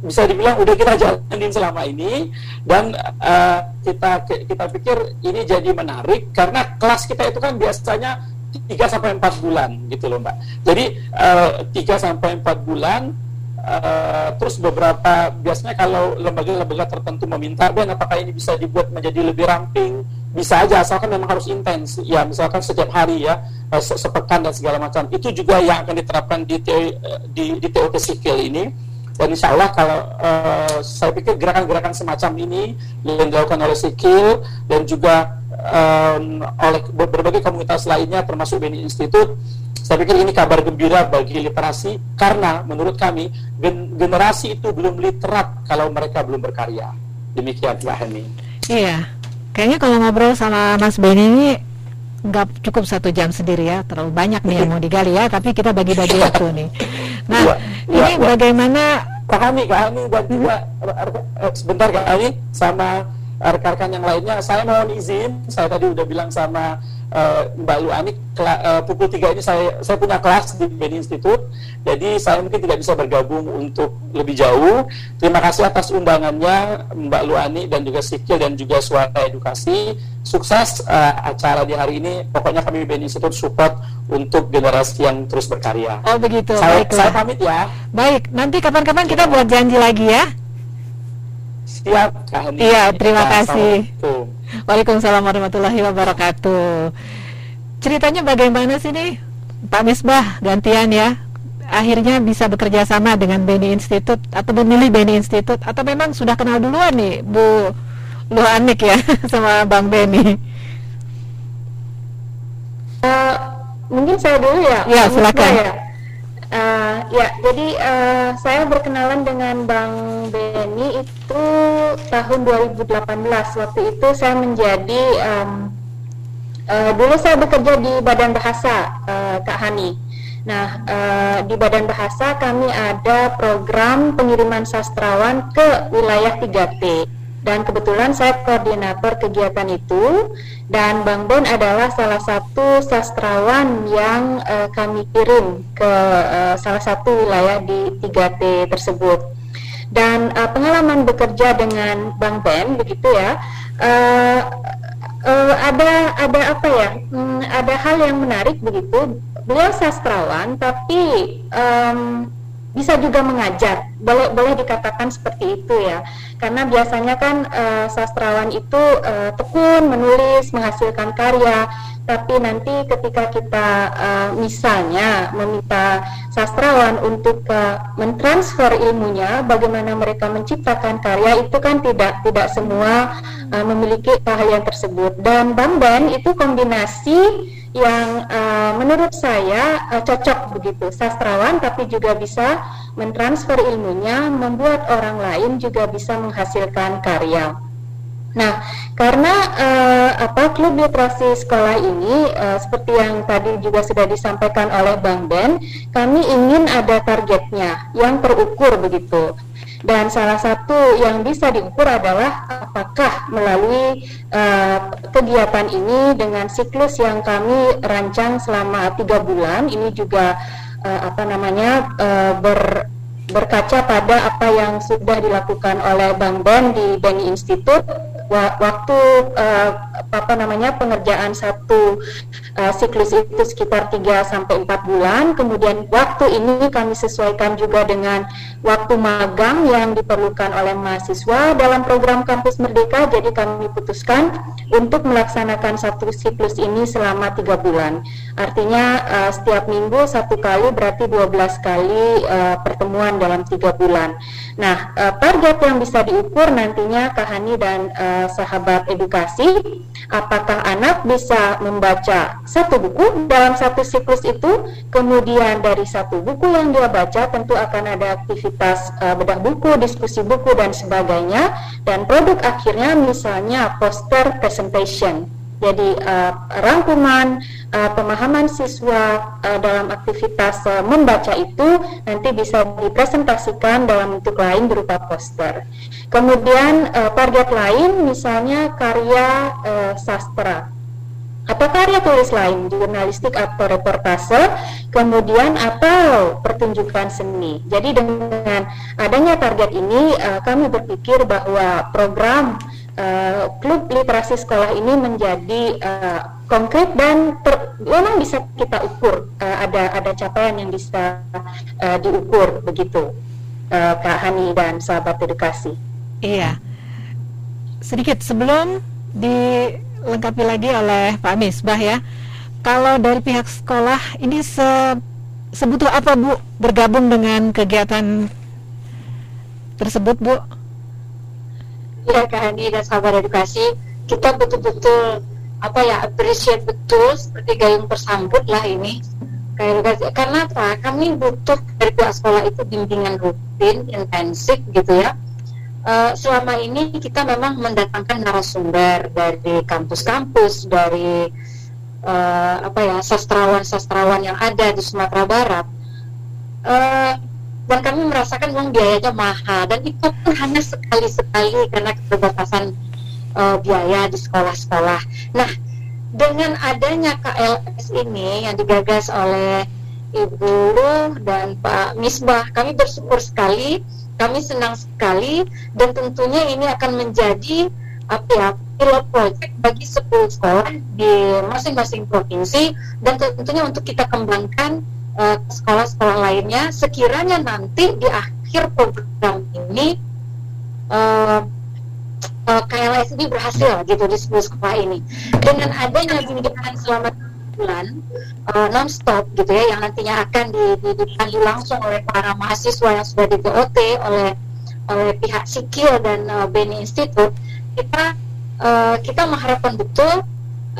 bisa dibilang udah kita jalanin selama ini. Dan uh, kita kita pikir ini jadi menarik karena kelas kita itu kan biasanya 3 sampai 4 bulan gitu loh Mbak. Jadi uh, 3 sampai 4 bulan Uh, terus beberapa biasanya kalau lembaga-lembaga tertentu meminta dan apakah ini bisa dibuat menjadi lebih ramping? Bisa aja asalkan memang harus intens. Ya misalkan setiap hari ya eh, sepekan dan segala macam. Itu juga yang akan diterapkan di TO, di, di ini dan insya Allah kalau uh, saya pikir gerakan-gerakan semacam ini yang dilakukan oleh Sikil dan juga um, oleh berbagai komunitas lainnya termasuk Beni Institute saya pikir ini kabar gembira bagi literasi karena menurut kami gen generasi itu belum literat kalau mereka belum berkarya demikian Mbak Heni iya Kayaknya kalau ngobrol sama Mas Benny ini nggak cukup satu jam sendiri ya, terlalu banyak nih yang mau digali ya. Tapi kita bagi-bagi waktu nih. Nah, ya, ini ya, bagaimana Kak Hani dan juga eh, sebentar Kak Hani sama rekan-rekan yang lainnya. Saya mohon izin, saya tadi udah bilang sama uh, Mbak Luani uh, pukul 3 ini saya saya punya kelas di Beni Institute jadi saya mungkin tidak bisa bergabung untuk lebih jauh. Terima kasih atas undangannya Mbak Luani dan juga Sikil dan juga Suara Edukasi. Sukses uh, acara di hari ini. Pokoknya kami Beni Institute support untuk generasi yang terus berkarya. Oh begitu. Saya, saya pamit ya. Baik nanti kapan-kapan kita buat janji lagi ya. Siap, Kak Iya, terima kasih. Waalaikumsalam warahmatullahi wabarakatuh. Ceritanya bagaimana sih nih, Pak Misbah gantian ya? Akhirnya bisa bekerja sama dengan Beni Institute atau memilih Beni Institute atau memang sudah kenal duluan nih Bu Luhanik ya sama Bang Beni? Uh, mungkin saya dulu ya. Ya, silakan. Ya. Uh, ya, jadi uh, saya berkenalan dengan Bang Beni itu tahun 2018. Waktu itu saya menjadi um, uh, dulu saya bekerja di Badan Bahasa uh, Kak Hani. Nah, uh, di Badan Bahasa kami ada program pengiriman sastrawan ke wilayah 3T dan kebetulan saya koordinator kegiatan itu dan Bang Ben adalah salah satu sastrawan yang uh, kami kirim ke uh, salah satu wilayah di 3T tersebut. Dan uh, pengalaman bekerja dengan Bang Ben begitu ya uh, uh, ada ada apa ya hmm, ada hal yang menarik begitu. Beliau sastrawan tapi um, bisa juga mengajar. Boleh boleh dikatakan seperti itu ya karena biasanya kan uh, sastrawan itu uh, tekun menulis menghasilkan karya. Tapi nanti ketika kita uh, misalnya meminta sastrawan untuk uh, mentransfer ilmunya bagaimana mereka menciptakan karya itu kan tidak tidak semua uh, memiliki keahlian tersebut. Dan Bang Ben itu kombinasi yang uh, menurut saya uh, cocok begitu. Sastrawan tapi juga bisa mentransfer ilmunya membuat orang lain juga bisa menghasilkan karya. Nah, karena uh, apa klub literasi sekolah ini uh, seperti yang tadi juga sudah disampaikan oleh Bang Ben, kami ingin ada targetnya yang terukur begitu. Dan salah satu yang bisa diukur adalah apakah melalui uh, kegiatan ini dengan siklus yang kami rancang selama tiga bulan, ini juga uh, apa namanya uh, ber berkaca pada apa yang sudah dilakukan oleh Bang Ben di Beni Institute waktu uh, apa namanya pengerjaan satu uh, siklus itu sekitar 3 sampai 4 bulan. Kemudian waktu ini kami sesuaikan juga dengan waktu magang yang diperlukan oleh mahasiswa dalam program Kampus Merdeka. Jadi kami putuskan untuk melaksanakan satu siklus ini selama tiga bulan. Artinya uh, setiap minggu satu kali berarti 12 kali uh, pertemuan dalam tiga bulan. Nah, uh, target yang bisa diukur nantinya Kahani dan uh, sahabat edukasi, apakah anak bisa membaca satu buku dalam satu siklus itu, kemudian dari satu buku yang dia baca tentu akan ada aktivitas uh, bedah buku, diskusi buku dan sebagainya, dan produk akhirnya misalnya poster presentation. Jadi uh, rangkuman uh, pemahaman siswa uh, dalam aktivitas uh, membaca itu nanti bisa dipresentasikan dalam bentuk lain berupa poster. Kemudian uh, target lain misalnya karya uh, sastra atau karya tulis lain, jurnalistik atau reportase, kemudian atau pertunjukan seni. Jadi dengan adanya target ini, uh, kami berpikir bahwa program klub literasi sekolah ini menjadi konkret dan ter, memang bisa kita ukur ada ada capaian yang bisa diukur begitu Kak Hani dan sahabat edukasi. Iya. Sedikit sebelum di dilengkapi lagi oleh Pak Misbah ya. Kalau dari pihak sekolah ini se sebutuh apa Bu bergabung dengan kegiatan tersebut Bu? Ya Kak Hani dan sahabat edukasi, kita betul-betul apa ya appreciate betul seperti gayung bersambut lah ini karena apa kami butuh dari pihak sekolah itu bimbingan rutin intensif gitu ya uh, selama ini kita memang mendatangkan narasumber dari kampus-kampus dari uh, apa ya sastrawan-sastrawan yang ada di Sumatera Barat uh, dan kami merasakan uang biayanya mahal dan itu pun hanya sekali-sekali karena keterbatasan uh, biaya di sekolah-sekolah. Nah, dengan adanya KLS ini yang digagas oleh Ibu dan Pak Misbah, kami bersyukur sekali, kami senang sekali, dan tentunya ini akan menjadi apa ya pilot project bagi 10 sekolah di masing-masing provinsi dan tentunya untuk kita kembangkan eh, sekolah-sekolah uh, lainnya sekiranya nanti di akhir program ini uh, uh, eh, KLS ini berhasil gitu di sebuah sekolah ini. Dengan adanya bimbingan selama bulan uh, non-stop gitu ya yang nantinya akan dipandu langsung oleh para mahasiswa yang sudah di BOT oleh oleh pihak Sikil dan uh, Beni Institute. Kita uh, kita mengharapkan betul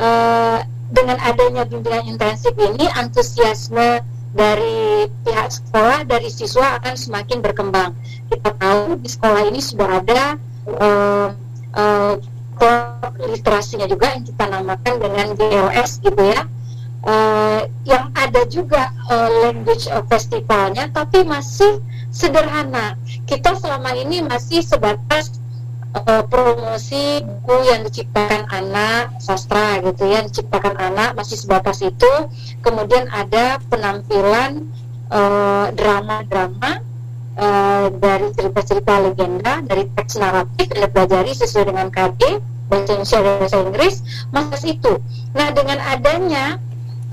uh, dengan adanya bimbingan intensif ini antusiasme dari pihak sekolah dari siswa akan semakin berkembang. Kita tahu di sekolah ini sudah ada uh, uh, literasinya juga yang kita namakan dengan GLS gitu ya uh, yang ada juga uh, language festivalnya tapi masih sederhana kita selama ini masih sebatas uh, promosi buku yang diciptakan anak sastra gitu ya diciptakan anak masih sebatas itu kemudian ada penampilan drama-drama uh, dari cerita-cerita legenda, dari teks naratif dipelajari sesuai dengan KD, bahasa Indonesia bahasa Inggris, masa itu. Nah, dengan adanya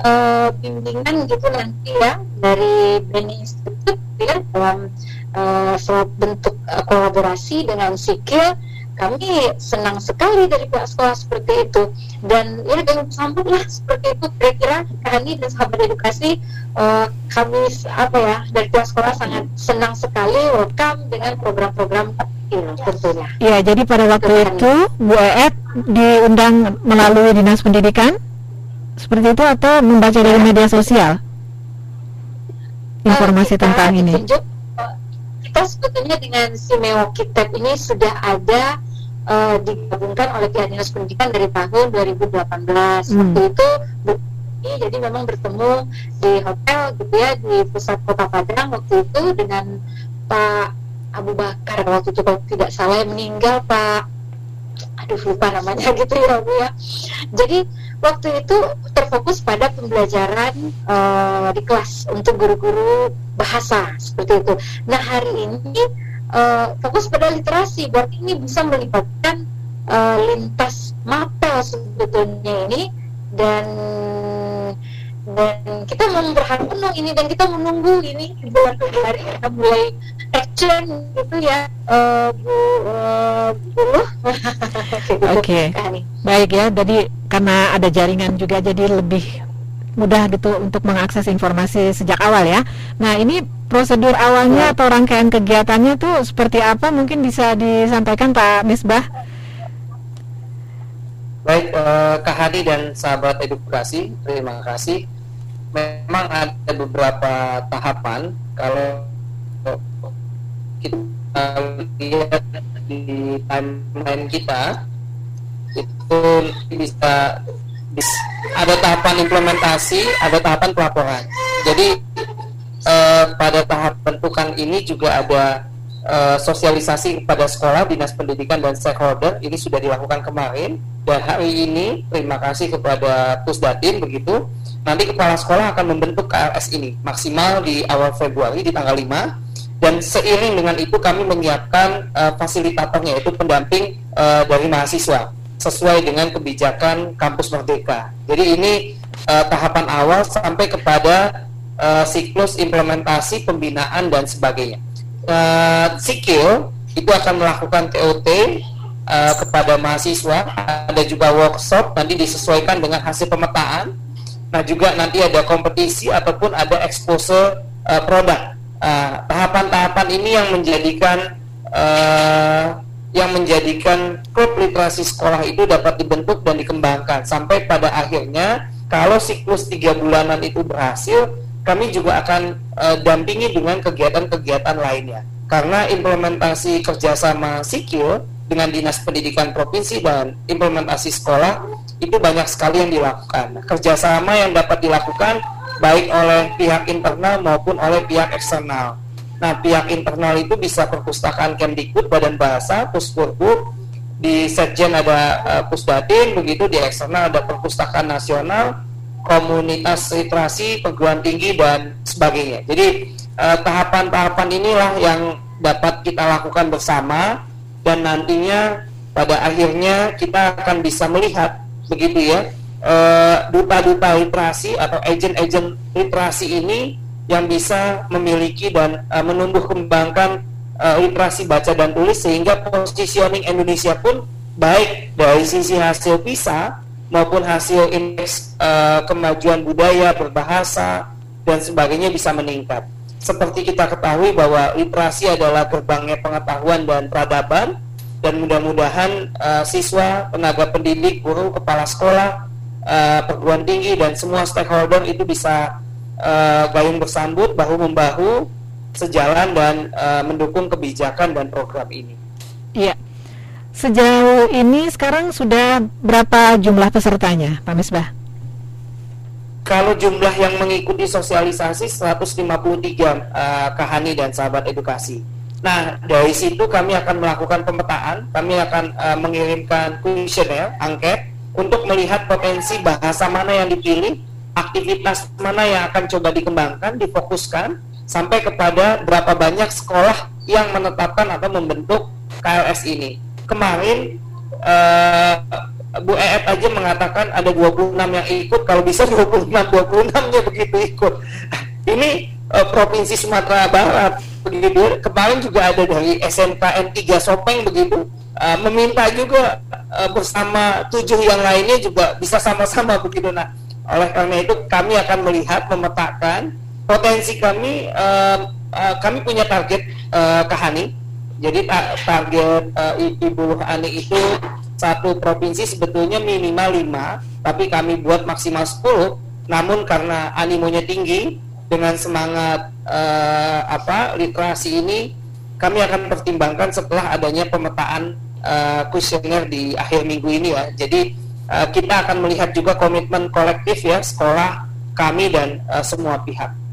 uh, bimbingan gitu nanti ya dari Beni Institute ya dalam uh, bentuk uh, kolaborasi dengan Sikil. Kami senang sekali dari pihak sekolah seperti itu. Dan ya dengan sambut lah seperti itu kira-kira kami dan sahabat edukasi uh, kami apa ya dari pihak sekolah sangat senang sekali welcome dengan program-program ini tentunya. Ya, jadi pada waktu itu Bu Eet diundang melalui Dinas Pendidikan seperti itu atau membaca dari media sosial informasi uh, tentang ini? Ditunjuk, uh, kita sebetulnya dengan Simeo Kitab ini sudah ada uh, digabungkan oleh pihak dinas pendidikan dari tahun 2018 hmm. waktu itu jadi memang bertemu di hotel gitu ya di pusat kota Padang waktu itu dengan Pak Abu Bakar waktu itu kalau tidak salah meninggal Pak aduh lupa namanya gitu ya Bu ya jadi waktu itu terfokus pada pembelajaran uh, di kelas untuk guru-guru bahasa seperti itu. Nah hari ini uh, fokus pada literasi berarti ini bisa melibatkan uh, lintas mata sebetulnya ini dan dan kita mau berharap penuh ini dan kita menunggu ini bulan Februari kita mulai action gitu ya uh, Bu uh, Oke. Okay. baik ya jadi karena ada jaringan juga jadi lebih mudah gitu untuk mengakses informasi sejak awal ya. Nah ini prosedur awalnya atau rangkaian kegiatannya tuh seperti apa? Mungkin bisa disampaikan Pak Misbah. Baik, uh, Kak Hadi dan sahabat edukasi, terima kasih. Memang ada beberapa tahapan kalau kita lihat di timeline kita itu bisa ada tahapan implementasi, ada tahapan pelaporan. Jadi eh, pada tahap bentukan ini juga ada eh, sosialisasi kepada sekolah, dinas pendidikan dan stakeholder. Ini sudah dilakukan kemarin dan hari ini terima kasih kepada Pusdatin begitu. Nanti kepala sekolah akan membentuk KLS ini maksimal di awal Februari di tanggal 5 dan seiring dengan itu kami menyiapkan uh, fasilitatornya yaitu pendamping uh, dari mahasiswa sesuai dengan kebijakan kampus merdeka. Jadi ini uh, tahapan awal sampai kepada uh, siklus implementasi pembinaan dan sebagainya. Uh, Sikil itu akan melakukan TOT uh, kepada mahasiswa. Ada juga workshop nanti disesuaikan dengan hasil pemetaan. Nah juga nanti ada kompetisi ataupun ada exposure uh, produk. Tahapan-tahapan uh, ini yang menjadikan yang menjadikan klub literasi sekolah itu dapat dibentuk dan dikembangkan. Sampai pada akhirnya kalau siklus tiga bulanan itu berhasil kami juga akan uh, dampingi dengan kegiatan-kegiatan lainnya. Karena implementasi kerjasama sikil dengan dinas pendidikan provinsi dan implementasi sekolah itu banyak sekali yang dilakukan. Kerjasama yang dapat dilakukan baik oleh pihak internal maupun oleh pihak eksternal Nah, pihak internal itu bisa perpustakaan Kemdikbud, Badan Bahasa, Puspurbu, di Setjen ada uh, Pusdatin, begitu di eksternal ada Perpustakaan Nasional, Komunitas Literasi, Perguruan Tinggi dan sebagainya. Jadi uh, tahapan-tahapan inilah yang dapat kita lakukan bersama dan nantinya pada akhirnya kita akan bisa melihat begitu ya uh, duta-duta literasi atau agen-agen literasi ini yang bisa memiliki dan uh, menumbuh kembangkan uh, literasi baca dan tulis sehingga positioning Indonesia pun baik dari sisi hasil PISA maupun hasil indeks uh, kemajuan budaya berbahasa dan sebagainya bisa meningkat. Seperti kita ketahui bahwa literasi adalah gerbangnya pengetahuan dan peradaban dan mudah-mudahan uh, siswa, tenaga pendidik, guru, kepala sekolah, uh, perguruan tinggi dan semua stakeholder itu bisa uh, gayung bersambut bahu membahu sejalan dan uh, mendukung kebijakan dan program ini. Iya. Sejauh ini sekarang sudah berapa jumlah pesertanya, Pak Misbah? Kalau jumlah yang mengikuti sosialisasi 153 uh, kahani dan sahabat edukasi. Nah, dari situ kami akan melakukan pemetaan, kami akan uh, mengirimkan kuesioner, angket untuk melihat potensi bahasa mana yang dipilih aktivitas mana yang akan coba dikembangkan, difokuskan sampai kepada berapa banyak sekolah yang menetapkan atau membentuk KLS ini. Kemarin uh, Bu Eet aja mengatakan ada 26 yang ikut, kalau bisa 26 26-nya begitu ikut. Ini uh, Provinsi Sumatera Barat begitu. Kemarin juga ada dari SMK N3 Sopeng begitu. Uh, meminta juga uh, bersama tujuh yang lainnya juga bisa sama-sama begitu. Nah, oleh karena itu kami akan melihat memetakan potensi kami uh, uh, kami punya target uh, Kahani. Jadi ta target uh, Ibu Hani itu satu provinsi sebetulnya minimal 5, tapi kami buat maksimal 10. Namun karena animonya tinggi dengan semangat uh, apa literasi ini kami akan pertimbangkan setelah adanya pemetaan kuesioner uh, di akhir minggu ini ya. Jadi uh, kita akan melihat juga komitmen kolektif ya sekolah kami dan uh, semua pihak.